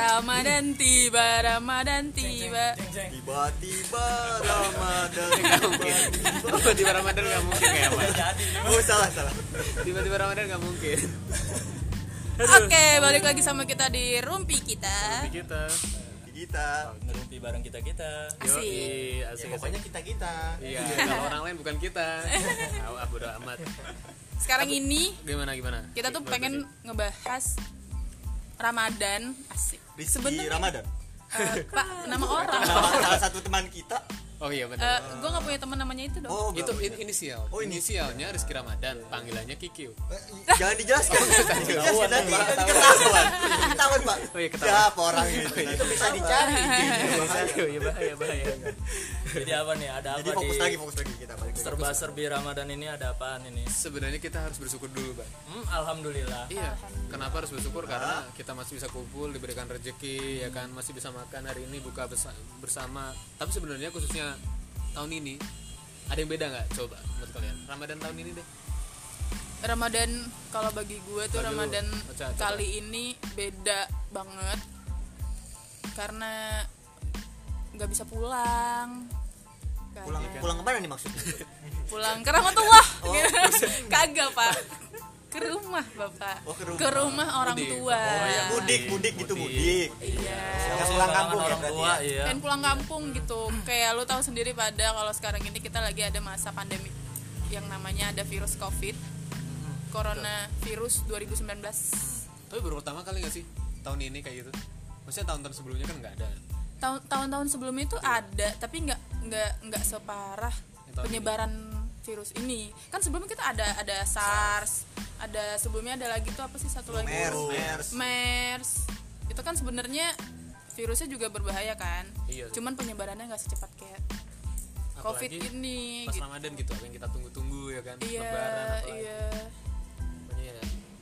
Ramadan tiba, Ramadan tiba. Tiba-tiba Ramadan tiba-tiba Ramadan nggak mungkin kayak apa Oh salah salah. Tiba-tiba Ramadan nggak mungkin. Oke, balik lagi sama kita di rumpi kita. Tapi kita. Kita. Ngerumpi bareng kita kita. Asik. Yoi, asik Ya, pokoknya kita kita. Iya, kalau orang lain bukan kita. Ah, bodo amat. Sekarang ini Gimana gimana? kita tuh pengen ngebahas Ramadan. Asik. Sebenarnya Ramadan eh, Pak, nama orang. Nama salah satu teman kita Oh iya benar. Eh, gue gak punya teman namanya itu dong. Oh itu in- inisial. Oh, inisialnya Rizky Ramadan, panggilannya Kikiu. Eh, Jangan dijelaskan Dijelaskan nanti nanti ketahuan Ketahuan pak Oh, iya, ketahuan. Siapa orang itu Itu bisa dicari bahaya, ya bahaya, bahaya. jadi apa nih ada Jadi apa fokus di lagi fokus lagi kita balik lagi. serba serbi ramadan ini ada apaan ini Sebenarnya kita harus bersyukur dulu, Bang. hmm, alhamdulillah Iya. Kenapa harus bersyukur? Karena kita masih bisa kumpul, diberikan rezeki, ya kan, masih bisa makan hari ini buka bersama. Tapi sebenarnya khususnya tahun ini ada yang beda nggak? Coba menurut kalian. Ramadan tahun ini deh. Ramadan kalau bagi gue tuh lu. Ramadan kali ini beda banget karena nggak bisa pulang. Pulang pulang ke mana nih maksudnya pulang ke Rahmatullah Oh, kagak pak ke rumah bapak. Oh, ke rumah. orang Mudik. tua. Oh, iya, Mudik mudik gitu mudik. iya. Yang pulang kampung ya orang berarti tua ya? iya. Dan pulang kampung gitu. Kayak lu tahu sendiri pada kalau sekarang ini kita lagi ada masa pandemi yang namanya ada virus covid corona virus 2019 Tapi baru pertama kali nggak sih? Tahun ini kayak gitu? Maksudnya tahun-tahun sebelumnya kan nggak ada. tahun tahun-tahun sebelumnya itu ada tapi nggak nggak nggak separah penyebaran virus ini kan sebelumnya kita ada ada SARS ada sebelumnya ada lagi tuh apa sih satu lagi MERS MERS MERS itu kan sebenarnya virusnya juga berbahaya kan Iya. cuman penyebarannya nggak secepat kayak covid Apalagi ini Pas gitu. Ramadan gitu, apa yang kita tunggu-tunggu ya kan? iya Lebaran apalagi. iya ya,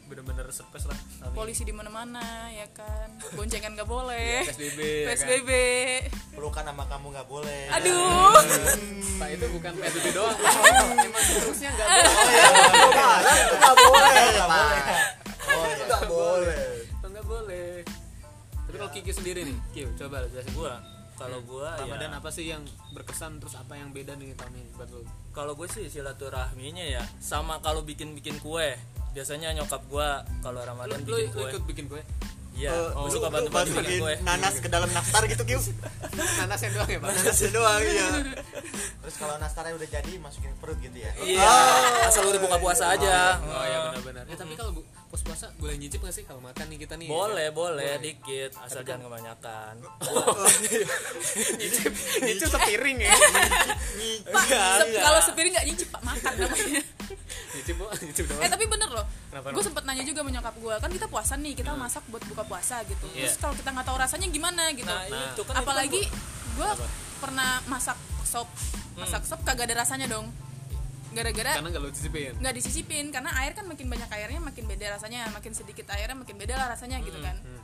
bener-bener surprise lah. tahun ini. polisi di mana-mana ya kan boncengan nggak boleh PSBB. ya kan? PSBB Pelukan sama kamu nggak boleh aduh Pak itu bukan PSBB doang. Emang terusnya nggak boleh. nggak boleh Pak. Oh itu nggak boleh nggak boleh. Tapi kalau Kiki sendiri nih, Kiki coba lah jelasin gua kalau gua Ramadan ya apa sih yang berkesan terus apa yang beda nih tahun ini buat lu? kalau gue sih silaturahminya ya sama kalau bikin bikin kue biasanya nyokap gua kalau ramadan lu, bikin lu kue. ikut bikin kue? iya gue lu- suka bantu bantu bikin kue. nanas ke dalam nastar gitu Kiu Nanas yang doang ya, Pak? nanasnya doang iya. Terus kalau nastarnya udah jadi masukin perut gitu ya. iya asal udah buka puasa aja. Oh iya benar-benar. Ya tapi kalau pos puasa boleh nyicip nggak sih kalau makan nih kita nih? boleh boleh dikit asal jangan kebanyakan. Nyicip, nyicip sepiring ya. pak kalau sepiring nggak nyicip pak makan namanya nyicip, Bu. nyicip doang. eh tapi bener loh gue sempet nanya juga sama nyokap gue kan kita puasa nih kita masak buat buka puasa gitu Iya. terus kalau kita nggak tahu rasanya gimana gitu nah, Nah. itu kan apalagi itu gue pernah masak sop Hmm. masak sop kagak ada rasanya dong gara-gara Karena nggak lu cicipin. nggak disisipin karena air kan makin banyak airnya makin beda rasanya makin sedikit airnya makin beda lah rasanya gitu kan hmm.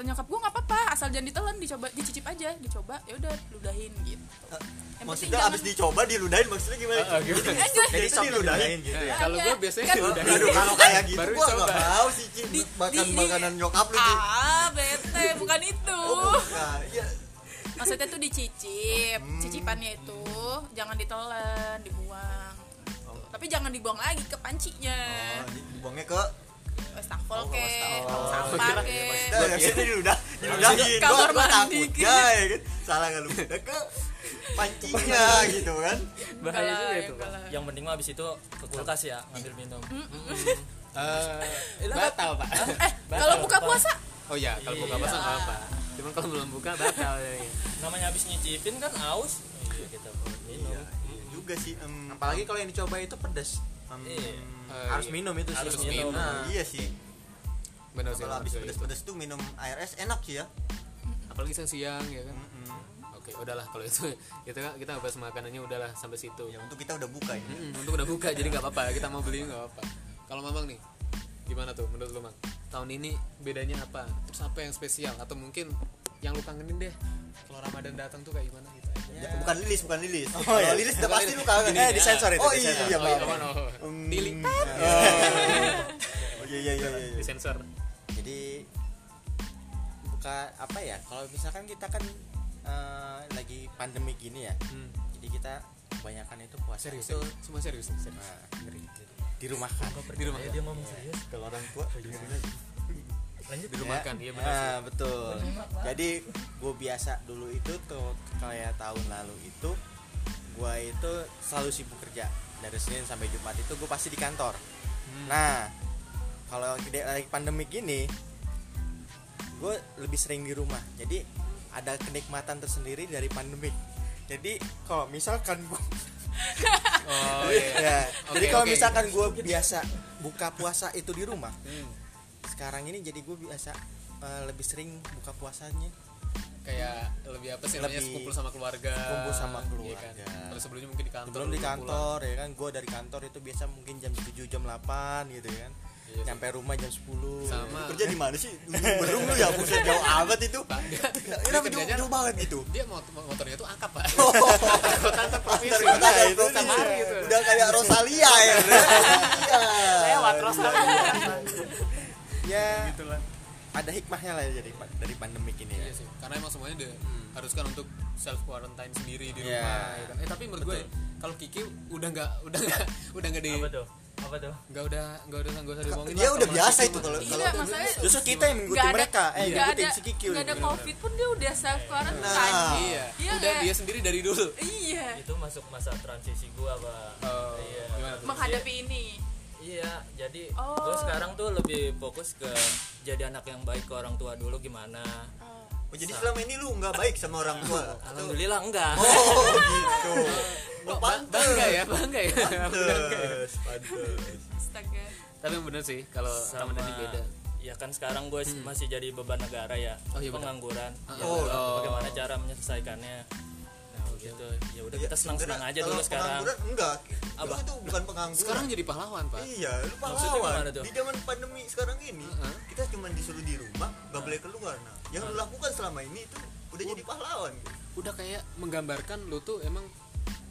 Kata nyokap gue nggak apa-apa asal jangan ditelan dicoba dicicip aja dicoba. Ya udah ludahin gitu. Yang penting maksudnya jangan- abis dicoba diludahin maksudnya gimana? Ah, gimana? Eh, Jadi sok diludahin diludahin gitu Nah, ya. kalau Iya. gue biasanya Kan- udah Aduh kalau kayak gitu Baru gua coba. nggak mau sih Cin. Di- makan di- makanan nyokap lu ah bete. Bukan itu. Nah, iya. Maksudnya tuh dicicip. Hmm. cicipannya itu jangan ditelan dibuang. Tapi jangan dibuang lagi ke pancinya. Oh, di- dibuangnya ke wastafel Oh, ke sampah ke ya sini diludah, diludahin. Kamar Gua- gua mandi, gitu. ya, ya kan? Salah? Udah ke pancinya gitu kan? bahaya juga itu. yang penting mah abis itu ke kulkas ya ngambil minum Eh, batal pak. eh kalau buka puasa Oh iya, kalau buka puasa nggak apa. Cuman kalau belum buka batal ya. namanya abis nyicipin kan aus iya kita minum Iya, iya juga sih. Apalagi kalau yang dicoba itu pedas. Em, Iya. Eh, harus iya. minum itu sih. Harus minum. Nah, Iya sih. Benar sih. Kalau habis itu. pedes-pedes tuh minum air es enak sih ya. Apalagi siang-siang ya kan. Mm-mm. Oke, udahlah kalau itu kita kita bahas makanannya udahlah sampai situ. Ya untuk kita udah buka ini. Mm, untuk udah buka jadi nggak apa-apa kita mau beli nggak apa-apa kalau mamang nih gimana tuh menurut lu mang tahun ini bedanya apa terus apa yang spesial atau mungkin yang lu kangenin deh kalau ramadan datang tuh kayak gimana gitu Ya, bukan lilis, bukan lilis. Oh, Kalau iya. lilis udah pasti lu kangen. Eh, disensor itu, Oh iya, iya, oh, iya, mana? Hmm. Oh iya iya iya iya. di sensor Jadi bukan apa ya kalau misalkan kita kan eh, lagi pandemi gini ya Hmm. jadi kita kebanyakan itu puasa serius itu serius. semua serius serius. nah, di rumah kan di rumah dia ngomong serius kalau orang tua lanjut di rumah kan iya benar. Ah, betul jadi gue biasa dulu itu tuh kayak tahun lalu itu gue itu selalu sibuk kerja dari Senin sampai Jumat itu gue pasti di kantor Hmm. nah kalau di- lagi pandemi gini gue lebih sering di rumah jadi ada kenikmatan tersendiri dari pandemi jadi kalau misalkan gue oh iya ya, Oke, jadi kalau oke. misalkan gue biasa buka puasa itu di rumah Hmm. Sekarang ini jadi gue biasa eh, lebih sering buka puasanya. Kayak lebih apa sih namanya? Lebih kumpul sama keluarga. kumpul sama Iya keluarga. kan? kalau sebelumnya mungkin di kantor sebelum di dulu pulang. kantor ya kan? Gue dari kantor itu biasa mungkin jam 7 jam 8 gitu kan? Iya sih. nyampe rumah jam 10 Sama. kerja di mana sih? Berung lu ya buset jauh amat itu. Pak, dia, Kenapa dia jauh, jauh banget gitu dia mot motornya tuh angkat pak. Oh. provinsi. Nah, itu. Mari gitu. Udah kayak Rosalia ya. Iya lewat Rosalia ya gitu lah. Ada hikmahnya lah jadi dari pandemik ini ya. Iya sih, karena emang semuanya diharuskan untuk self quarantine sendiri di Iya. rumah. ya kan. Eh tapi menurut gue kalau Kiki udah nggak udah nggak udah nggak di apa tuh? Apa tuh? Nggak udah nggak udah nggak usah diomongin dia lah udah biasa itu kalau Iya, kalau masalahnya justru kita yang mengikuti ada- mereka eh ngikutin ada si Kiki nggak ada covid pun dia udah self quarantine Nah. Iya, Iya udah dia sendiri dari dulu. iya. Itu masuk masa transisi gua pak. Oh, iya. menghadapi ini iya jadi Oh. gua sekarang tuh lebih fokus ke jadi anak yang baik ke orang tua dulu gimana. Oh, jadi selama ini lu nggak baik sama orang tua? Atau- alhamdulillah enggak. Oh gitu. Ba- ba- bangga ya, bangga ya. pantes pantes. Astaga. Tapi bener sih kalau sama ini beda. ya kan sekarang gue masih jadi beban negara ya Oh, iya pengangguran. Ya, Oh, oh. bagaimana cara menyelesaikannya gitu. Ya udah kita senang senang aja dulu sekarang. enggak. Apa? itu bukan pengangguran. Sekarang jadi pahlawan, Pak. iya lu Maksudnya pahlawan. di zaman pandemi sekarang ini kita cuma disuruh di rumah nggak boleh keluar. Nah yang lu lakukan selama ini itu udah jadi pahlawan. Gitu. Udah kayak menggambarkan lu tuh emang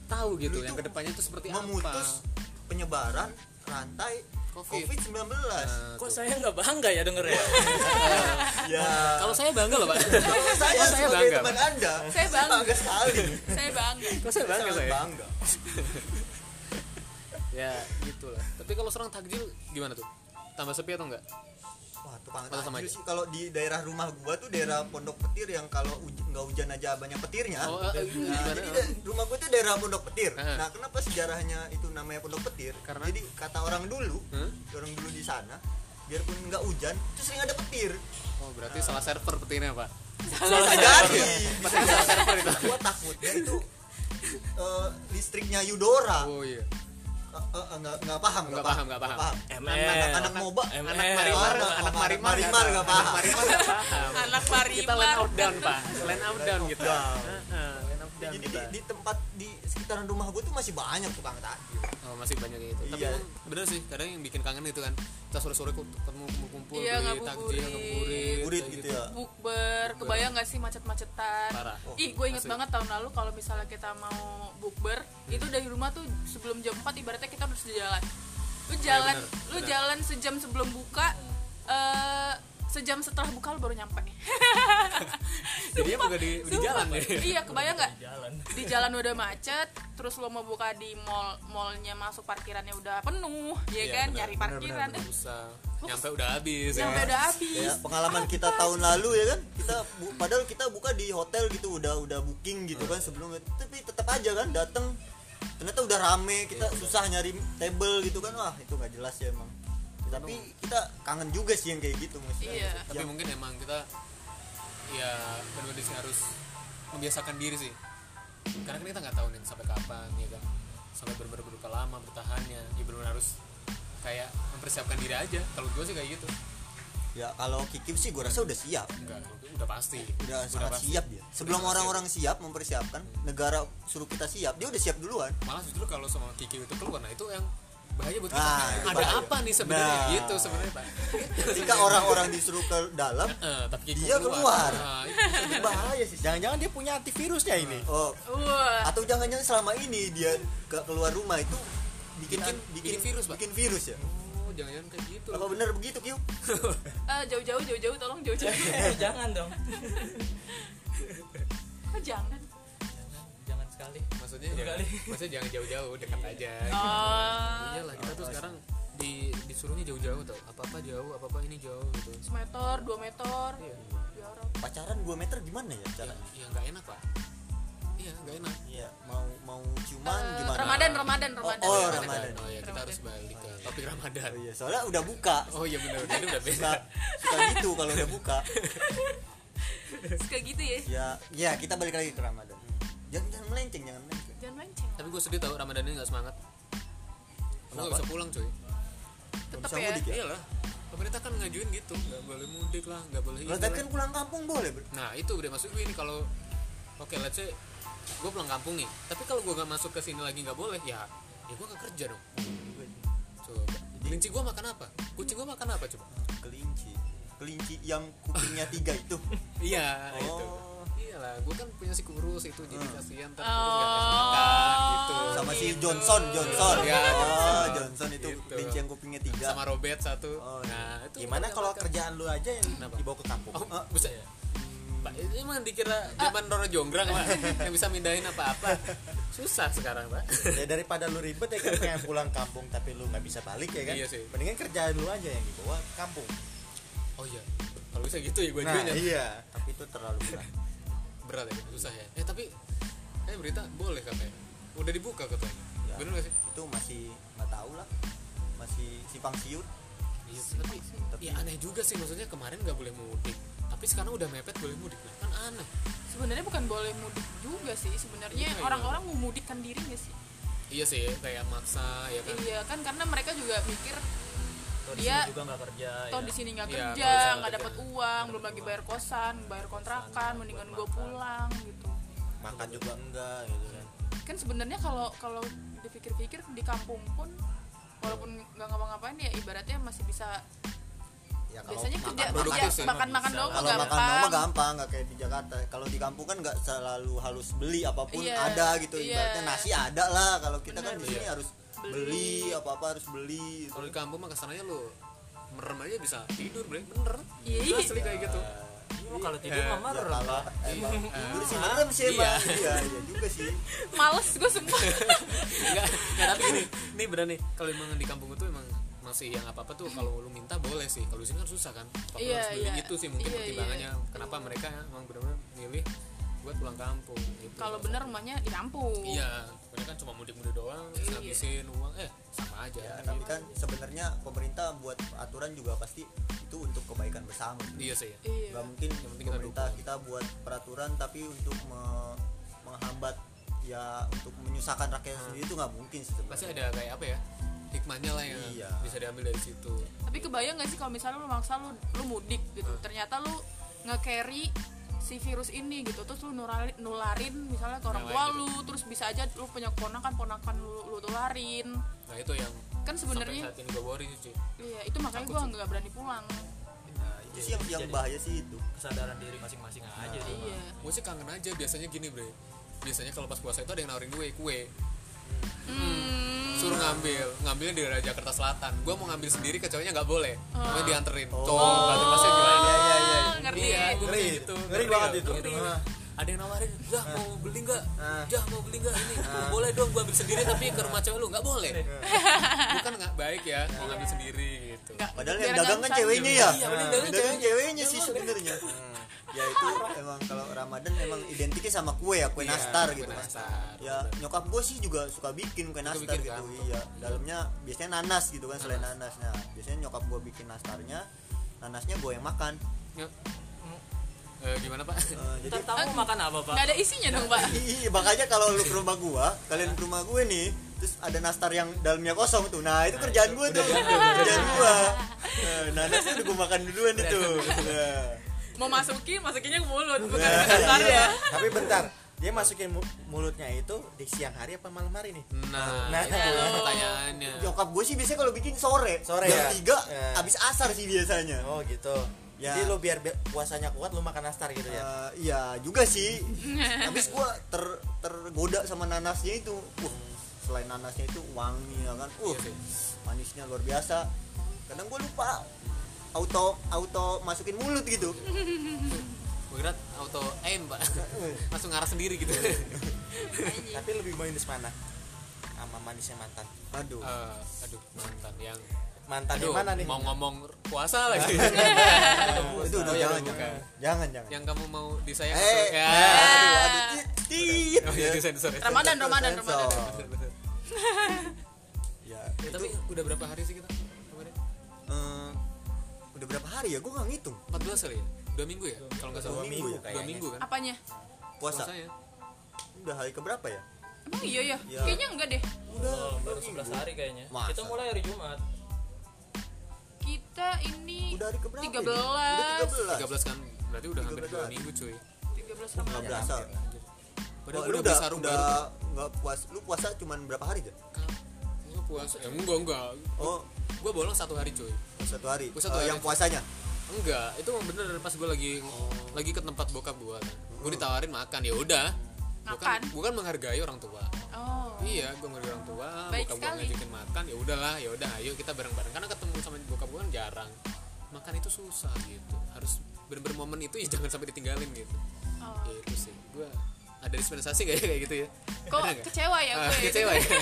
tahu gitu Lu yang ke depannya tuh seperti memutus apa. penyebaran rantai Covid. COVID 19 Nah, kok tuh. saya nggak bangga ya denger ya ya Kalau saya bangga loh, Pak. kalau saya, saya sebagai bangga, teman anda Saya bangga. sekali saya bangga Kok saya bangga sangat saya? bangga ya gitu lah tapi kalau serang takjil gimana tuh tambah sepi atau enggak tukang sama takjil aja? sih kalau di daerah rumah gua tuh daerah Pondok Petir yang kalau uj- nggak hujan aja banyak petirnya. oh eh, Nah, gimana jadi da- rumah gua tuh daerah Pondok Petir. Heeh. Nah, kenapa sejarahnya itu namanya Pondok Petir? Karena? jadi kata orang dulu, Hah? orang dulu di sana, biarpun nggak hujan, itu sering ada petir. oh berarti salah server petirnya pak Bisa jadi. pasti salah server itu gua takutnya itu eh, listriknya Yudora. oh iya nggak nggak paham, Nggak paham, nggak paham. ML Anak, anak MOBA, anak marimar anak marimar Marimar nggak paham. paham anak marimar. Kita line out down pak. Line out down kita down Jadi di, di tempat di sekitaran rumah gua tuh masih banyak tukang takjil. oh masih banyak gitu tapi Iya. emang bener sih kadang yang bikin kangen itu kan kita sore sore ketemu kumpul-kumpul Iya, beli ngabuburit. takjil ngabuburit Burit kayak gitu ya. bukber kebayang gak sih macet-macetan Parah. ih gue inget Asli. banget tahun lalu kalau misalnya kita mau bukber itu dari rumah tuh sebelum jam 4 ibaratnya kita harus jalan lu jalan bener, lu bener. jalan sejam sebelum buka eh sejam setelah buka lu baru nyampe. Jadi bukan di, di jalan deh iya kebayang nggak? Jalan. Di jalan udah macet terus lo mau buka di mall mallnya masuk parkirannya udah penuh ya Iya, kan? benar, nyari parkiran. eh, susah nyampe udah habis ya. sampai udah habis. Ya pengalaman kita tahun lalu ya kan? Kita bu- padahal kita buka di hotel gitu udah udah booking gitu kan sebelumnya. Tapi tetap aja kan datang ternyata udah rame kita susah nyari table gitu kan. Wah itu nggak jelas ya emang tapi kita kangen juga sih yang kayak gitu maksudnya Iya. tapi Yang- mungkin emang kita ya benar-benar sih harus membiasakan diri sih. Karena kan kita nggak tahu nih sampai kapan ya kan? Sampai benar-benar berapa lama bertahannya. Ya benar-benar harus kayak mempersiapkan diri aja. Kalau gue sih kayak gitu. Ya kalau Kiki sih gue rasa udah siap. Enggak udah pasti. Udah sangat pasti. siap dia. Sebelum Udah orang-orang siap mempersiapkan negara suruh kita siap dia udah siap duluan. Malah justru kalau sama Kiki itu keluar nah itu yang bahaya buat kita. Nah, ada bahaya. apa nih sebenarnya? Nah. gitu sebenarnya pak. Ketika orang-orang disuruh ke dalam Eh, tapi Dia keluar. Nah, itu itu bahaya sih. Jangan-jangan dia punya antivirusnya ini. Oh. Wah. Atau jangan-jangan selama ini dia gak keluar rumah itu bikin Bikin- bikin, bikin virus, Pak. bikin virus ya? Oh jangan-jangan kayak gitu. Apa bener begitu Kyu Eh, jauh-jauh jauh-jauh tolong jauh-jauh. Jangan dong. Kok jangan sekali. Maksudnya jangan, kali. maksudnya jangan jauh-jauh dekat aja. Oh. Iyalah kita tuh sekarang di disuruhnya jauh-jauh tau apa apa jauh apa apa ini jauh gitu. Semeter dua meter. Iya. Biar pacaran 2 meter gimana ya cara? Ya nggak enak pak iya nggak enak. Iya mau mau ciuman Eh, gimana? Ramadan Ramadan Ramadan. Oh, Ramadan. Ramadan. oh ya kita Ramadan. harus balik ke topik Ramadan. Oh iya, soalnya udah buka. oh iya benar jadi udah beda Suka, suka gitu kalau udah buka. Suka gitu ya? Ya, ya kita balik lagi ke Ramadan. Jangan jangan melenceng, jangan melenceng. jangan melenceng. Tapi gue sedih tau Ramadan ini nggak semangat. Gue Kenapa? bisa pulang cuy. Tetep bisa ya? mudik ya? iyalah. Pemerintah kan ngajuin gitu. Nggak boleh mudik lah nggak boleh ini Lah tapi kan pulang kampung boleh, Bro. nah itu udah maksud gue ini kalau oke let's say gue pulang kampung nih. Tapi kalau gue nggak masuk ke sini lagi nggak boleh ya ya gue nggak kerja dong. Coba. Kelinci gue makan apa? Kucing gue makan apa coba? Kelinci. Kelinci yang kupingnya tiga itu. iya itu Oh. iyalah gue kan punya si kurus itu jadi Hmm. kasihan nggak kasih makan gitu Sama si Gitu. Johnson, Johnson. Ya, oh, Johnson. Itu Gitu. kelinci yang kupingnya tiga. sama Robert satu Oh, nah itu gimana kalau makan. kerjaan lu aja yang Kenapa? dibawa ke kampung oh bisa ya Pak, ini emang dikira zaman Roro Jonggrang pak yang bisa mindahin apa-apa susah sekarang pak ya daripada lu ribet ya kan pengen pulang kampung tapi lu nggak bisa balik ya kan Iya sih. mendingan kerjaan lu aja yang dibawa ke kampung oh iya kalau bisa gitu ya gue nah ajuin ya iya Tapi itu terlalu berat. Berat ya susah ya eh tapi eh berita boleh katanya udah dibuka katanya Ya. bener gak sih Itu masih nggak tahu lah. Masih simpang siur. iya tapi ya aneh juga sih maksudnya kemarin nggak boleh mudik tapi sekarang udah mepet boleh mudik Nah, kan aneh sebenarnya bukan boleh mudik juga sih sebenarnya iya. orang-orang mau mudikkan diri nggak sih iya sih kayak maksa ya kan iya kan karena mereka juga mikir Toh di Dia- sini juga nggak kerja toh ya. di sini nggak Iya, kerja nggak dapat uang belum lagi bayar kosan bayar kontrakan mendingan gue pulang gitu makan juga enggak gitu kan kan sebenarnya kalau kalau dipikir-pikir di kampung pun walaupun nggak ngapa-ngapain ya ibaratnya masih bisa ya kalau biasanya makan kerja kerja sih, makan-makan bisa. doang mah kalau makan gampang doang mah gampang nggak kayak di Jakarta kalau di kampung kan nggak selalu harus beli apa pun Iya, ada gitu iya. ibaratnya nasi ada lah kalau kita kan Bener. di sini harus Beli. apa apa harus beli. Gitu. kalau di kampung mah kesannya lo merem aja bisa tidur bre. Bener. Iya, iya. asli kayak gitu. Iya, kalau tidur mah ya merem. kalau Pak. emang tidur sih merem sih emang iya. Iya juga sih. Males gue semua Enggak, enggak tapi gini, nih bener nih, kalau emang di kampung itu emang masih yang apa apa tuh kalau lu minta boleh sih. Kalau di sini kan susah kan. Papa Iya, harus beli iya. itu sih mungkin Iya, pertimbangannya. Kenapa mereka emang benar-benar milih buat pulang kampung gitu. kalau bener rumahnya di kampung. Iya mereka kan cuma mudik-mudik doang terus Iya. ngabisin uang eh sama aja. Ya tapi kan sebenarnya pemerintah buat aturan juga pasti itu untuk kebaikan bersama. Iya sih. Iya. Nggak mungkin Yang penting kita pemerintah dukung. kita buat peraturan tapi untuk me- menghambat ya untuk menyusahkan rakyat sendiri itu nggak mungkin sih pasti sebenarnya. ada kayak apa ya hikmahnya lah yang Iya. bisa diambil dari situ. Tapi kebayang gak sih kalau misalnya lu maksa lu lu mudik gitu. Ternyata lu nge-carry si virus ini gitu. Terus lu nularin, nularin misalnya ke orang tua lu terus bisa aja lu punya keponakan ponakan lu, lu tularin. Nah itu yang kan sebenarnya saat ini gue worry sih cuy iya itu makanya sih. nggak berani pulang. Nah, itu sih yang yang Jadi- bahaya sih itu kesadaran diri masing-masing aja sih. iya. gue sih kangen aja biasanya gini bre. Biasanya kalau pas puasa itu ada yang nawarin gue kue. Hmm, suruh ngambil ngambilnya di daerah Jakarta Selatan. Gue mau ngambil sendiri kecualinya nggak boleh. Mau dianterin. Oh. cowok berarti masnya gimana iya iya iya Ah, ngerti. Iya gue Ngeri. gitu. Ngeri banget itu. Ngeri. Ada yang nawarin jah mau beli nggak? Ah. jah mau beli nggak? Ini boleh dong gue ambil sendiri tapi ke rumah cewek lu. Nggak boleh. Bukan nggak baik ya mau ngambil sendiri gitu. Padahal yang dagang kan ceweknya ya. Iya, dagang ceweknya. sih sebenarnya. Ya itu emang kalau Ramadan emang identiknya sama kue ya kue Iya, nastar kue gitu kan ya nyokap gue sih juga suka bikin kue nastar bikin, gitu. kan? iya dalamnya biasanya nanas gitu kan selain nanas. nah biasanya nyokap gue bikin nastarnya nanasnya gue yang makan Ya. Eh, gimana pak Eh, jadi tahu mau makan apa pak nggak ada isinya dong pak Iya, makanya kalau lu ke rumah gua, kalian ke rumah gue nih, terus ada nastar yang dalamnya kosong tuh. Nah, itu kerjaan gua tuh. Kerjaan gua. Nah, nanasnya udah gua makan duluan itu. Nah. mau masukin masukinnya ke mulut bukan Nah, ke dasar iya. ya tapi bentar dia masukin mu- mulutnya itu di siang hari apa malam hari nih nah, Nah, itu pertanyaannya Nyokap gue sih biasanya kalau bikin sore, Sore jam ya? tiga, Ya. abis asar sih biasanya. oh gitu Ya. jadi lu biar bi- puasanya kuat lu makan nastar gitu ya? Eh, iya juga sih. Habis gua ter tergoda sama nanasnya itu. Uh, selain nanasnya itu wangi ya kan. Uh, Iya manisnya luar biasa. kadang gue lupa auto auto masukin mulut gitu. Gue kira auto aim pak. Langsung ngarah sendiri gitu. Tapi lebih manis mana? Sama manisnya mantan. Aduh. Eh, aduh mantan yang mantan aduh mana nih? mau ngomong puasa lagi. Itu udah Oh, ya, jangan jangan jangan jangan. Yang kamu mau disayang eh atau- ya aduh aduh tit oh desain desain Ramadan Ramadan Sensor. Ramadan. Ya Ya, tapi udah berapa hari sih kita kemarin? eh, udah berapa hari ya? Gue nggak ngitung. 14 kali ya? Dua minggu ya? Kalau nggak salah. Dua minggu Dua kayaknya. minggu kan? apanya? Puasa. Puasanya. Udah hari keberapa ya? Emang iya ya? Ya. kayaknya enggak deh. Udah Oh, baru 11 hari kayaknya. Masa? kita mulai hari Jumat kita ini udah hari keberapa 13 ini? udah 13 13 kan? Berarti udah hampir 13. dua minggu cuy 13 nggak Ramadan berasa Padahal Oh, udah udah sarung udah baru nggak puas lu puasa cuman berapa hari aja Gue puasa Ya enggak enggak oh Gue bolong satu hari cuy satu hari Oh, satu Eh, hari. yang puasanya Enggak, itu bener pas gue lagi lagi ke tempat bokap gue kan. Gue ditawarin makan, ya udah. Gua kan- Makan? Bukan menghargai orang tua. Iya, gue menghargai orang tua. Baik bokap gue ngajakin makan, ya udahlah, ya udah, ayo kita bareng-bareng. Karena ketemu sama bokap gue kan jarang. Makan itu susah gitu. Harus bener-bener momen itu ya jangan sampai ditinggalin gitu. Oh. Ya, itu sih. Gue ada dispensasi kayak kayak gitu ya. kok kecewa ya Ah, gue kecewa ya.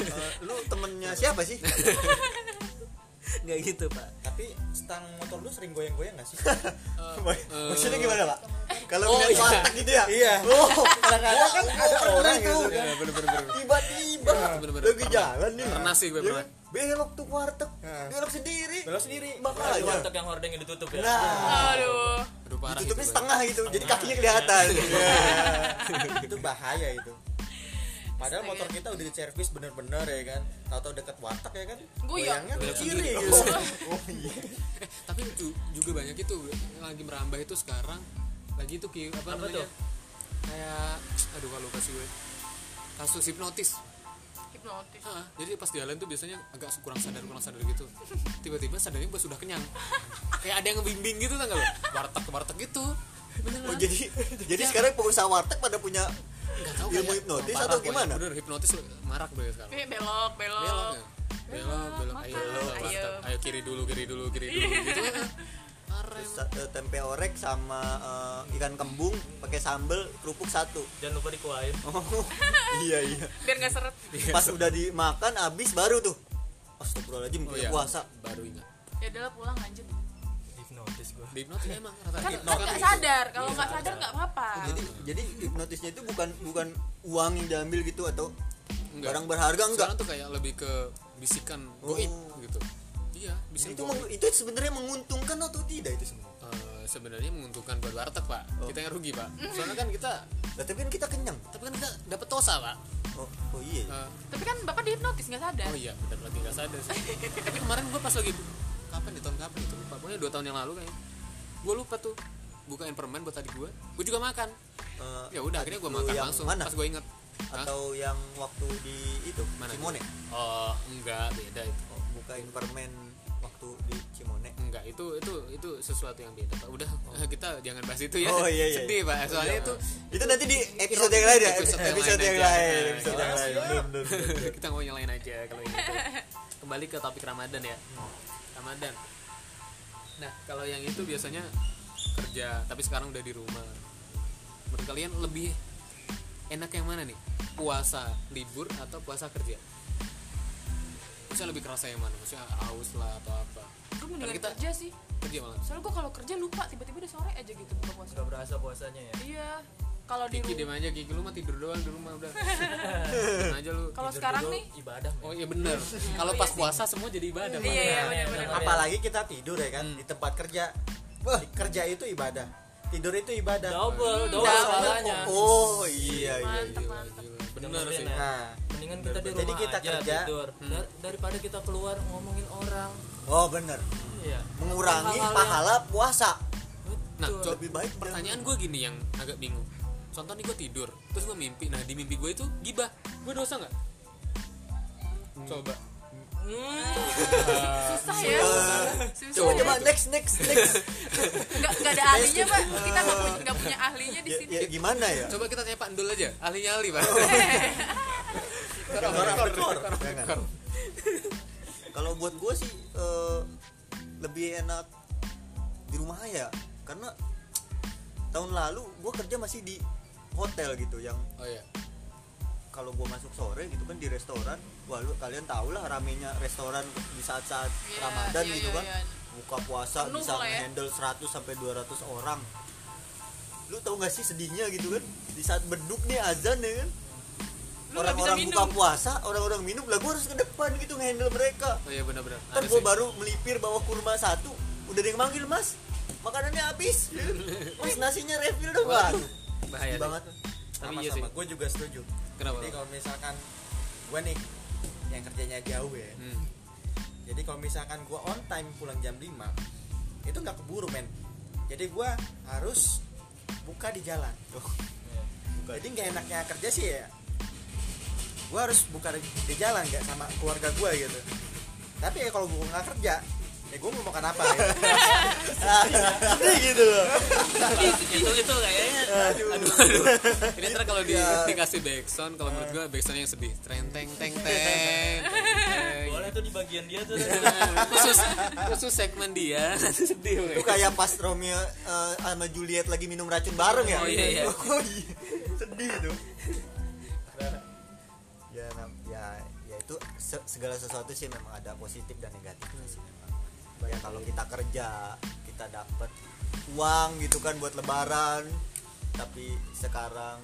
Eh, lu temennya siapa sih Nggak gitu pak. tapi stang motor lu sering goyang-goyang gak sih? Maksudnya gimana pak? Kalau Oh, ngeliat iya. warteg gitu ya? Iya. Oh kadang-kadang kan ada orang itu. gitu. Ya, bener-bener. tiba-tiba. Bener-bener. lagi jalan nih. Pernah sih gue pernah. belok tuh warteg Nah. belok sendiri. Belok sendiri. Makanya warteg yang hordengnya ditutup ya? Nah. Aduh. Aduh parah tutupnya itu, Pak. setengah gitu jadi kakinya kelihatan. Itu bahaya itu padahal motor kita udah di servis bener-bener ya kan. Tahu-tahu deket warteg ya kan. Goyang. goyangnya ke Belok kiri gitu. Oh iya. Eh, tapi ju- juga banyak itu lagi merambah itu sekarang. Lagi itu ki apa, Apa namanya? tuh? kayak aduh kalau kasih gue. Kasus hipnotis. Hipnotis. Ah, jadi pas jalan tuh biasanya agak kurang sadar kurang sadar gitu. Tiba-tiba sadarnya gue sudah kenyang. Kayak ada yang ngebimbing gitu tanggal warteg ke warteg gitu beneran? Oh jadi jadi sekarang pengusaha warteg pada punya nggak tahu ilmu hipnotis atau pokoknya. gimana? bener hipnotis marak banget sekarang. Eh, belok belok. Belok ya? Belok belok ayo ayo. ayo kiri dulu kiri dulu kiri dulu. Gitu kan? Terus, eh, tempe orek sama eh, ikan kembung pakai sambel kerupuk satu. Jangan lupa dikuain. Oh iya iya. Biar nggak seret. Pas udah dimakan habis baru tuh. Astagfirullahaladzim oh iya. puasa. Baru ingat. Ya udahlah pulang lanjut hipnotis gua. Di hipnotis emang rata kan hipnotis. kan nggak itu. sadar kalau nggak sadar. nggak apa-apa. Jadi jadi hipnotisnya itu bukan bukan uang yang diambil gitu atau Enggak. barang berharga enggak sekarang tuh kayak lebih ke bisikan goib Oh. gitu. Iya bisikan itu goib. meng- itu sebenarnya menguntungkan atau tidak itu semua Eh, sebenarnya menguntungkan buat warteg pak. Oh. kita yang rugi pak. Soalnya kan kita Lah, tapi kan kita kenyang. tapi kan kita dapat tosa pak. Oh oh iya. Eh, tapi kan bapak dihipnotis nggak sadar. Oh iya benar lagi nggak sadar sih. Tapi kemarin gue pas lagi kapan di tahun kapan itu lupa. Pokoknya dua tahun yang lalu kayaknya. Gue lupa tuh. Bukain permen buat tadi gue gue juga makan. Eh, ya udah akhirnya gue makan langsung mana? pas gue inget. Hah? atau yang waktu di itu? Mana? Cimone? oh enggak beda itu. Oh, bukain permen waktu di Cimone. Enggak itu itu itu sesuatu yang beda pak. Udah kita jangan bahas itu ya. Oh, iya, iya. sedih pak. Soalnya itu itu nanti di episode yang lain ya? Episode yang episode yang lain episode yang iya. lain. Kita mau nyalain aja kalau ini kembali ke topik Ramadan ya Ramadan. Nah kalau yang itu biasanya kerja tapi sekarang udah di rumah. Menurut kalian lebih enak yang mana nih? Puasa libur atau puasa kerja? Maksudnya lebih kerasa yang mana? Maksudnya haus lah atau apa? gue mendingan Karena kita- kerja sih. Kerja malah. soalnya gue kalau kerja lupa tiba-tiba udah sore aja gitu buka puasa. Nggak berasa puasanya ya? Iya kalau di Kiki rumah diem aja Kiki lu mah tidur doang di rumah udah. Aja lu. kalau sekarang dulu nih ibadah. Oh iya bener. Kalau pas puasa semua jadi ibadah. Iya iya benar-benar apalagi kita tidur ya kan di tempat kerja Di kerja itu ibadah tidur itu ibadah double double Double. pahalanya oh iya iya gila. Bener sih. ya. nah mendingan kita di rumah Jadi kita aja kerja. tidur Dar- daripada kita keluar ngomongin orang oh bener iya mengurangi Hal-hal yang- pahala puasa Nah, Betul. lebih baik pertanyaan gue gini yang agak bingung. Contoh nih gue tidur, terus gue mimpi. Nah di mimpi gue itu gibah, gue dosa nggak? Coba. susah ya. Susah. Coba ya. coba next next next. Nggak nggak ada ahlinya pak. Kita nggak punya nggak punya ahlinya di ya, sini. ya gimana ya? Coba kita tanya Pak Ndul aja, ahlinya ahli pak. Jangan. kalau buat gue sih eh, lebih enak di rumah aja karena tahun lalu gue kerja masih di hotel gitu yang oh iya. kalau gue masuk sore gitu kan di restoran wah lu kalian tau lah ramenya restoran di saat-saat Iya, Ramadan iya, gitu iya, kan. iya. buka puasa Penuh bisa ya. handle 100 sampai 200 orang. Lu tau gak sih sedihnya gitu kan? Di saat beduk nih azan ya kan? Orang-orang buka puasa orang-orang minum lah gue harus ke depan gitu ngehandle mereka. Oh iya benar-benar. Ntar gue baru melipir bawa kurma satu udah ada yang manggil mas. Makanannya habis. Mas nasinya refill dong Waduh, bahaya banget. Tapi sama iya sih. Sama gue juga setuju. Kenapa jadi kalau misalkan gue nih yang kerjanya jauh ya. Hmm. jadi kalau misalkan gue on time pulang jam 5 itu nggak keburu men. Jadi gue harus buka di jalan. Jadi nggak enaknya kerja sih ya gue harus buka di, di jalan nggak sama keluarga gue gitu. Tapi ya kalau gue nggak kerja ya gue mau makan apa gitu. Sedih gitu loh. Itu itu kayaknya. Aduh. Aduh ini ntar kalau di, Ya. dikasih backsound kalau menurut gue backsound yang sedih. Tren teng teng teng teng. boleh tuh di bagian dia tuh. Khusus khusus segmen dia. Sedih itu kayak pas Romeo eh, sama Juliet lagi minum racun bareng ya? Oh, iya, iya. oh iya sedih tuh. Ya ya ya itu se- segala sesuatu sih memang ada positif dan negatifnya sih memang ya kalau kita kerja kita dapat uang gitu kan buat lebaran. Tapi sekarang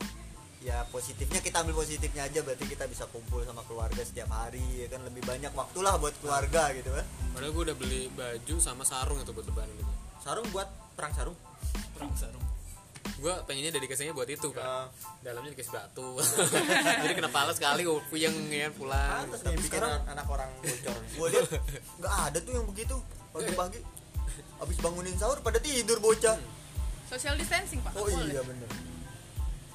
ya positifnya kita ambil positifnya aja. Berarti kita bisa kumpul sama keluarga setiap hari ya kan? Lebih banyak waktu lah buat keluarga gitu kan padahal gue udah beli baju sama sarung itu buat lebaran gitu sarung buat perang sarung? Perang sarung. Gue pengennya dedikasinya buat itu pak. Eh, dalamnya dikasih batu. Jadi kena pala sekali gue puyeng ya pulang. Pantas tapi sekarang- anak orang bocor. Gue lihat nggak ada tuh yang begitu pagi-pagi. Abis bangunin sahur pada tidur bocah. Social distancing pak. Oh Boleh. iya bener.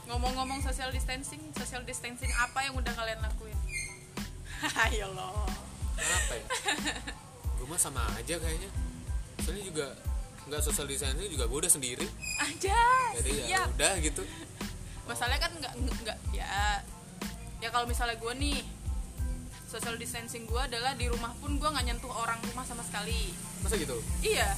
Ngomong-ngomong social distancing social distancing apa yang udah kalian lakuin? Ya Allah. Apa ya? Gue mah sama aja kayaknya. Soalnya juga nggak social distancing juga gue udah sendiri. Aja jadi ya udah gitu. Masalahnya kan nggak nggak ya ya kalau misalnya gue nih social distancing gue adalah di rumah pun gue nggak nyentuh orang rumah sama sekali. Masa gitu? Iya.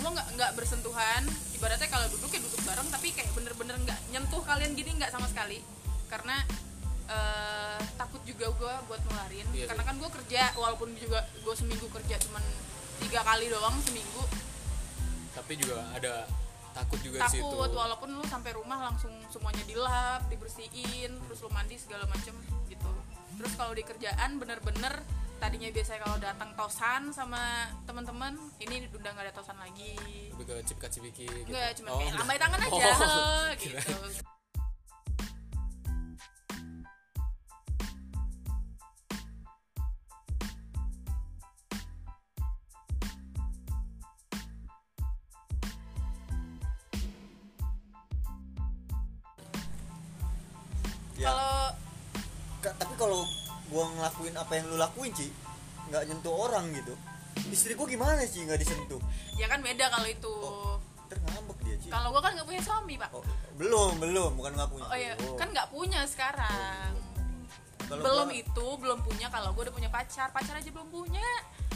Gue nggak nggak bersentuhan. Ibaratnya kalau duduk ya duduk bareng tapi kayak bener-bener nggak nyentuh kalian gini nggak sama sekali. Karena eh, takut juga gue buat nularin. Iya karena kan gue kerja walaupun juga gue seminggu kerja cuman tiga kali doang seminggu. Tapi juga ada takut juga di situ. Takut walaupun lu sampai rumah langsung semuanya dilap dibersihin terus lu mandi segala macem gitu terus kalau di kerjaan bener-bener tadinya biasanya kalau datang tosan sama teman-teman ini udah nggak ada tosan lagi lebih ke cipka cipiki gitu. enggak cuma Oh, kayak enggak. lambai tangan aja Oh, kirain. gitu ngelakuin apa yang lu lakuin Ci. Nggak nyentuh orang gitu. Istri gua gimana sih nggak disentuh? Ya kan beda kalau itu. Oh. ngambek dia Ci. Kalau gua kan nggak punya suami pak. Oh, belum belum. Bukan nggak punya. Oh iya. Belum. kan nggak punya sekarang. Kalau belum gua- itu belum punya. Kalau gue udah punya pacar pacar aja belum punya.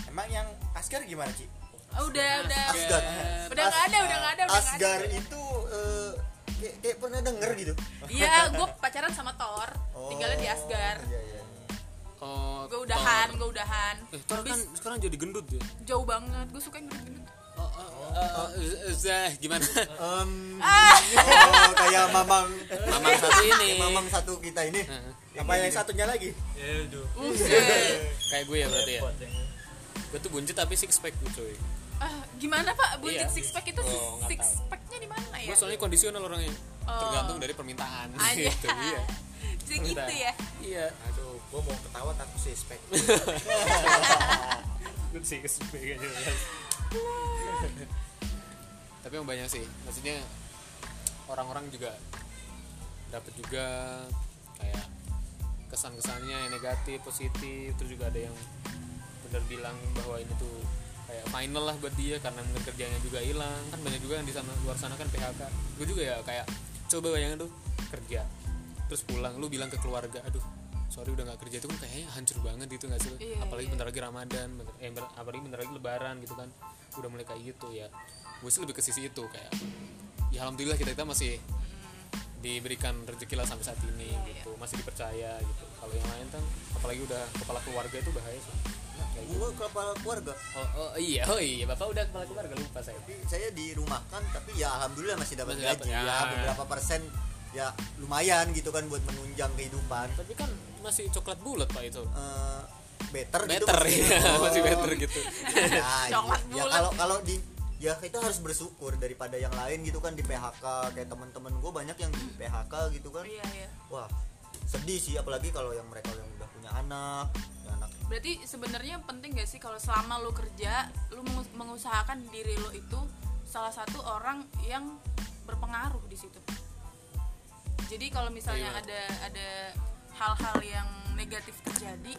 Emang yang asker gimana Ci? Oh, udah udah. Asgar udah nggak ada udah nggak ada udah nggak ada. Asgar itu eh, kayak, kayak pernah denger gitu. Iya, gue pacaran sama Thor, tinggalnya di Asgar. iya, iya. Oh Gue udahan, gue udahan. eh Thor kan sekarang jadi gendut ya Jauh banget, gue suka yang gendut-gendut. oh, oh, oh, eh, Zah, gimana Ah. oh, kayak mamang mamang satu ini mamang satu kita ini apa yang satunya lagi ya kayak gue ya berarti ya gue tuh buncit tapi six pack gue cuy Ah, gimana Pak? Buncit Iya. six pack itu Oh, six packnya di mana ya? gue soalnya kondisional orangnya Oh. tergantung dari permintaan Aja. gitu iya Segitu Bentar. ya. iya aduh gue mau ketawa takut sih spek. Gue sih tapi yang banyak sih maksudnya orang-orang juga dapat juga kayak kesan-kesannya yang negatif positif terus juga ada yang benar bilang bahwa ini tuh kayak final lah buat dia karena kerjanya juga hilang. Kan banyak juga yang di sana luar sana kan PHK gue juga ya kayak coba bayangin tuh kerja terus pulang lu bilang ke keluarga aduh sorry udah nggak kerja itu kan kayaknya hancur banget gitu nggak sih? Iya, apalagi iya. bentar lagi ramadan bentar, eh, bentar- apalagi bentar lagi lebaran gitu kan. Udah mulai kayak gitu ya. Gue sih lebih ke sisi itu kayak ya alhamdulillah kita kita masih diberikan rezeki lah sampai saat ini Iya, gitu. Masih dipercaya gitu. Kalau yang lain kan apalagi udah kepala keluarga itu bahaya sih. Gitu. gua kepala keluarga? Oh, oh iya oh iya. Bapak udah kepala keluarga? Lupa saya. Tapi saya dirumahkan tapi ya alhamdulillah masih dapat gaji. ya, ya. beberapa persen ya lumayan gitu kan buat menunjang kehidupan. Tapi kan masih coklat bulat pak itu Eh, better, gitu better maksudnya. ya Oh. masih better gitu ya, Coklat ya bulat. kalau kalau di ya kita harus bersyukur daripada yang lain gitu kan di PHK kayak teman-teman gue banyak yang di PHK gitu kan iya iya wah sedih sih apalagi kalau yang mereka yang udah punya anak punya anak berarti sebenarnya penting gak sih kalau selama lu kerja lu mengus- mengusahakan diri lu itu salah satu orang yang berpengaruh di situ jadi kalau misalnya Iya. ada ada hal-hal yang negatif terjadi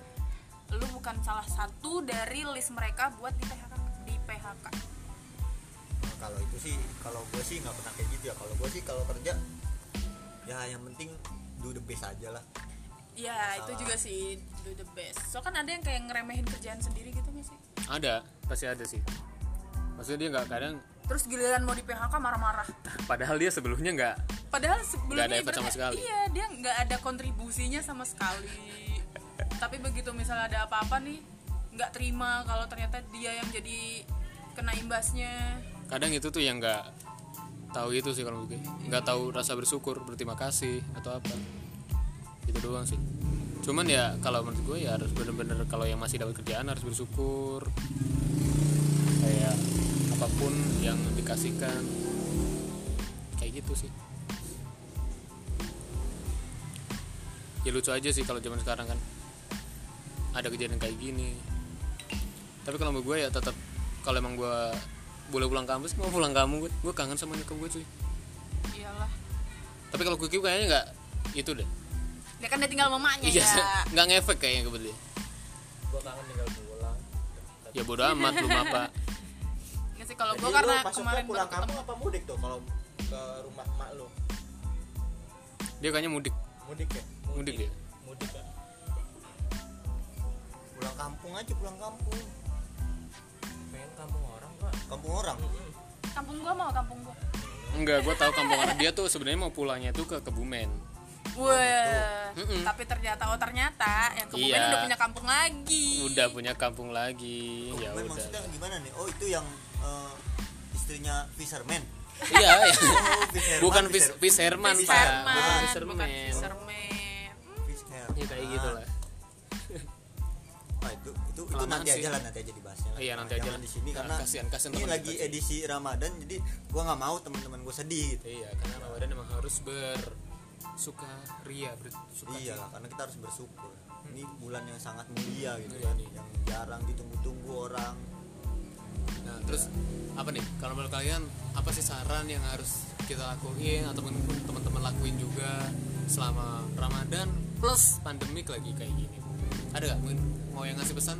lu bukan salah satu dari list mereka buat di PHK di PHK Nah, kalau itu sih kalau gue sih nggak pernah kayak gitu ya. Kalau gue sih kalau kerja ya yang penting do the best aja lah. Ya itu Salah. juga sih do the best. So kan ada yang kayak ngeremehin kerjaan sendiri gitu gak sih? Ada pasti ada sih. Maksudnya dia nggak kadang terus giliran mau di PHK marah-marah. Padahal dia sebelumnya nggak Padahal sebelumnya Nggak ada effort sama sekali. Iya, dia nggak ada kontribusinya sama sekali. Tapi begitu misalnya ada apa-apa nih, nggak terima kalau ternyata dia yang jadi kena imbasnya. kadang itu tuh yang nggak tahu itu sih kalau gue nggak tahu rasa bersyukur berterima kasih atau apa itu doang sih cuman ya kalau menurut gue ya harus bener-bener kalau yang masih dapat kerjaan harus bersyukur kayak apa pun yang dikasihkan kayak gitu sih ya lucu aja sih kalau zaman sekarang kan. Ada kejadian kayak gini. Tapi kalau gue ya tetap kalau emang gue boleh pulang kampus mau pulang kamu gue gue kangen sama nyokap gue cuy. Iyalah. tapi kalau gue kayaknya nggak itu deh. Dia kan dia tinggal mamanya iya ya. nggak ngefek kayaknya gue beli. Gua kangen tinggal pulang ya bodo amat belum apa Nggak sih kalau gue karena lu kemarin pulang kampung apa mudik tuh kalau ke rumah mak lu? Dia kayaknya mudik. Mudik ya mudik dia mudik kan pulang kampung aja pulang kampung. Pengen kampung orang pak. Kampung orang? Kampung gua mau kampung gua. enggak gue tahu kampung orang. Dia tuh sebenarnya mau pulangnya tuh ke Kebumen. Wah, Mm-mm. tapi ternyata oh ternyata yang kemudian Iya. udah punya kampung lagi. udah punya kampung lagi. Ya Kebumen udah. maksudnya gimana nih? Oh itu yang eh, istrinya fisherman. Iya ya. oh fisherman bukan fisher- Fis Fisherman. Fish pak. Bukan bukan Fisherman. Fisherman. fisher- ya kayak gitu lah Ah, itu itu, itu nanti sih. aja lah nanti aja dibahasnya lah. Iya, nanti Jangan aja lah. di sini Nah, karena kasihan- kasihan ini lagi kita edisi Ramadan jadi gua nggak mau teman-teman gue sedih gitu. iya karena Ramadan emang harus bersuka ria bersuka iya lah karena kita harus bersyukur ini bulan yang sangat mulia gitu Iya, kan nih. yang jarang ditunggu-tunggu orang Nah, terus apa nih? Kalau menurut kalian apa sih saran yang harus kita lakuin atau mungkin teman-teman lakuin juga selama Ramadan plus pandemik lagi kayak gini? Ada nggak mungkin mau yang ngasih pesan?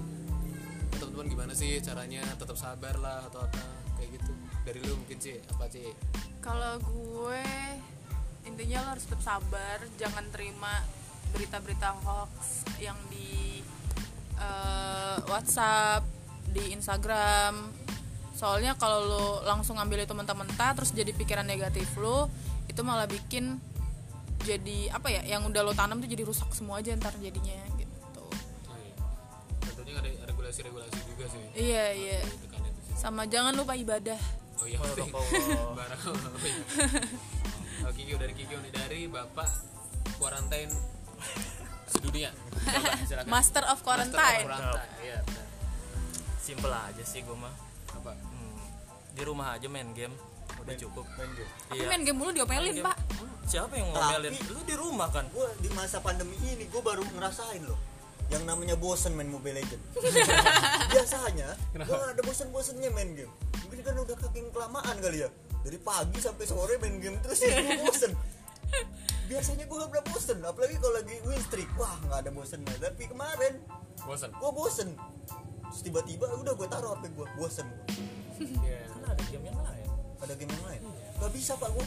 Teman-teman gimana sih caranya tetap sabar lah atau apa kayak gitu? Dari lu mungkin sih apa sih? Kalau gue intinya lo harus tetap sabar, jangan terima berita-berita hoax yang di eh, WhatsApp, di Instagram. Soalnya kalau lo langsung ngambil itu mentah-mentah terus jadi pikiran negatif lo, itu malah bikin jadi apa ya? Yang udah lo tanam tuh jadi rusak semua aja ntar jadinya gitu. Oh, iya. Tentunya ada regulasi-regulasi juga sih. Iya iya. Itu kan sih. Sama jangan lupa ibadah. Oh iya. Allah. Barang. Oh, iya. Oh, Kikyo dari Kikyo nih dari Bapak Quarantine sedunia. Coba. Master of Master of Quarantine. Quarantine. Iya, simple aja sih gue mah Apa? Hmm, di rumah aja main game udah cukup main game Tapi iya main game mulu diomelin, Main game. Siapa yang Tapi- ngomelin lu di rumah kan? gue di masa pandemi ini gue baru ngerasain loh. Yang namanya bosen main Mobile Legend biasanya gue gak ada bosen-bosennya main game. Mungkin karena udah kaking kelamaan kali ya. Dari pagi sampai sore main game terus ya gue bosen. Biasanya gue gak pernah bosen apalagi kalau lagi win streak. Wah nggak ada bosennya tapi kemarin Bosan. gue bosen. Terus tiba-tiba udah gue taruh HP gue bosen gua. Iya. kan ada game yang lain. Ada game yang lain. Gak bisa pak gue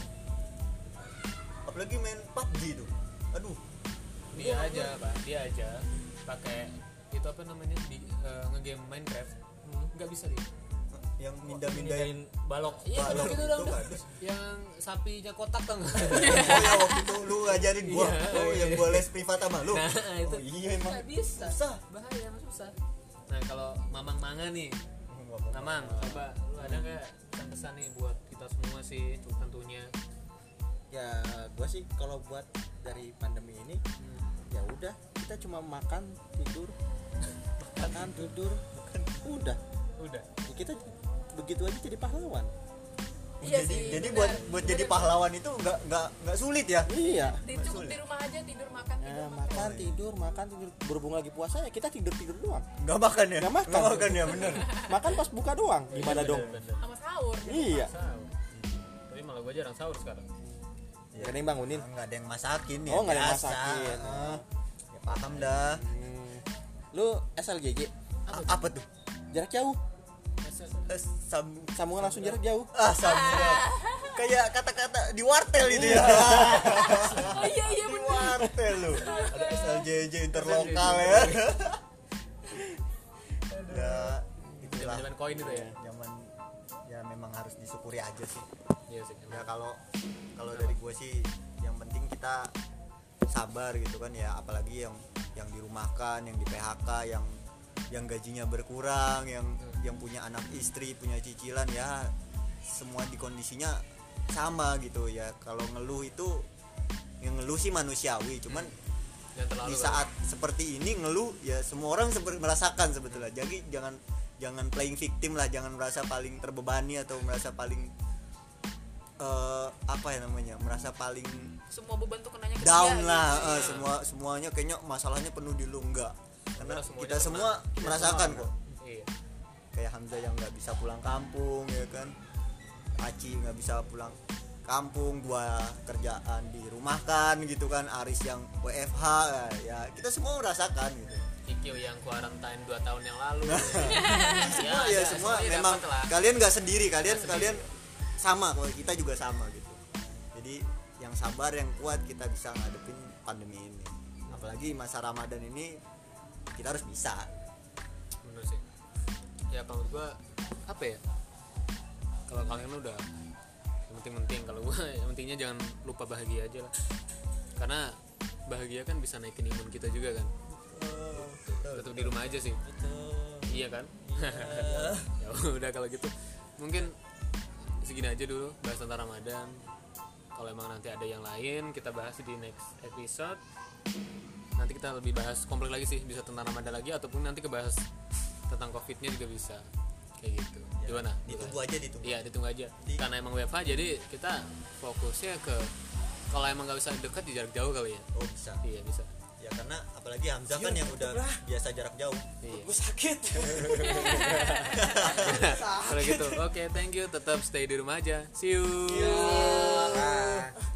apalagi main PUBG tuh. Aduh. Dia aja pak. Dia aja pakai itu apa namanya? Di eh, ngegame Minecraft. Nggak bisa dia. Yang minda-mindain Mindain balok? Iya Balok gitu itu dong. kan. yang sapinya kotak nggak? Oh ya waktu itu lu ngajarin gua. Iya, oh iya. yang gua les privat sama lu? Nah, itu. oh iya emang. Nggak bisa. Susah. Bahaya emang susah. Nah kalau mamang manga nih. Mamang coba. Lu ada nggak pesan-pesan nih buat kita semua sih tentunya ya gue sih kalau buat dari pandemi ini ya udah kita cuma makan tidur. Makan tidur. Udah. Udah. Ya kita begitu aja jadi pahlawan. Iya jadi sih, jadi buat buat jadi pahlawan itu nggak nggak nggak sulit ya? Iya. Di- cukup di rumah aja tidur makan tidur ya, makan. makan tidur makan tidur. Berhubung lagi puasa ya kita tidur tidur doang. Nggak makan ya? Nggak makan. nggak makan ya bener. Makan pas buka doang. Gimana dong? sama sahur. Iya. Sahur. Tapi malah gua jarang sahur sekarang ya kan yang bangunin? Nggak ada yang masakin ya oh nggak ada yang masakin. Ah, ya paham dah. Hmm. lu SLGG A- apa tuh? Jarak jauh? Eh, sam sambungan langsung jarak jauh? Ah sambungan. Kayak kata-kata di wartel itu ya. Oh iya iya di wartel lu. Ada SLJJ interlokal ya. Ya itulah. Jalan koin itu ya? Zaman ya memang harus disyukuri aja sih iya sih ya kalau kalau dari gue sih yang penting kita sabar gitu kan ya apalagi yang yang dirumahkan yang di PHK yang yang gajinya berkurang yang yang punya anak istri punya cicilan ya semua di kondisinya sama gitu ya. Kalau ngeluh itu yang ngeluh sih manusiawi cuman yang terlalu di saat seperti ini ngeluh ya semua orang seperti merasakan sebetulnya. Jadi jangan jangan playing victim lah jangan merasa paling terbebani atau merasa paling eh, apa ya namanya merasa paling semua beban tuh kenanya ke down dia, lah gitu. eh, semua semuanya kayaknya masalahnya penuh di lu enggak. Karena kita semua Kita merasakan semua kok. Iya. Kayak Hamzah yang nggak bisa pulang kampung ya kan. Aci nggak bisa pulang kampung gua kerjaan di rumah kan gitu kan. Aris yang WFH ya kita semua merasakan gitu. Ikyo yang kuarantain 2 tahun yang lalu. Semua ya, ada, semua semuanya memang dapat lah. kalian nggak sendiri kalian Nggak kalian sama kalau kita juga sama gitu. Jadi yang sabar yang kuat kita bisa ngadepin pandemi ini. Apalagi masa Ramadan ini kita harus bisa. Menurut sih. Ya kalau gua apa ya? Kalau kalian udah yang penting-penting kalau gua yang pentingnya jangan lupa bahagia aja lah. Karena bahagia kan bisa naikin imun kita juga kan. Tetap di rumah aja sih. iya kan? Ya udah kalau gitu. Mungkin segini aja dulu bahas tentang Ramadan. Kalau emang nanti ada yang lain kita bahas di next episode. Nanti kita lebih bahas komplek lagi sih bisa tentang Ramadan lagi ataupun nanti kebahas tentang covidnya juga bisa. Kayak gitu. Gimana? ditunggu aja ditunggu. Iya ditunggu aja. Di- karena emang WFH jadi kita fokusnya ke kalau emang nggak bisa dekat di jarak jauh kali ya. Oh bisa. Iya bisa. ya karena apalagi Hamzah kan yang udah biasa jarak jauh. Iya. Sakit. Kalau gitu oke thank you. Tetap stay di rumah aja. See you. Bye.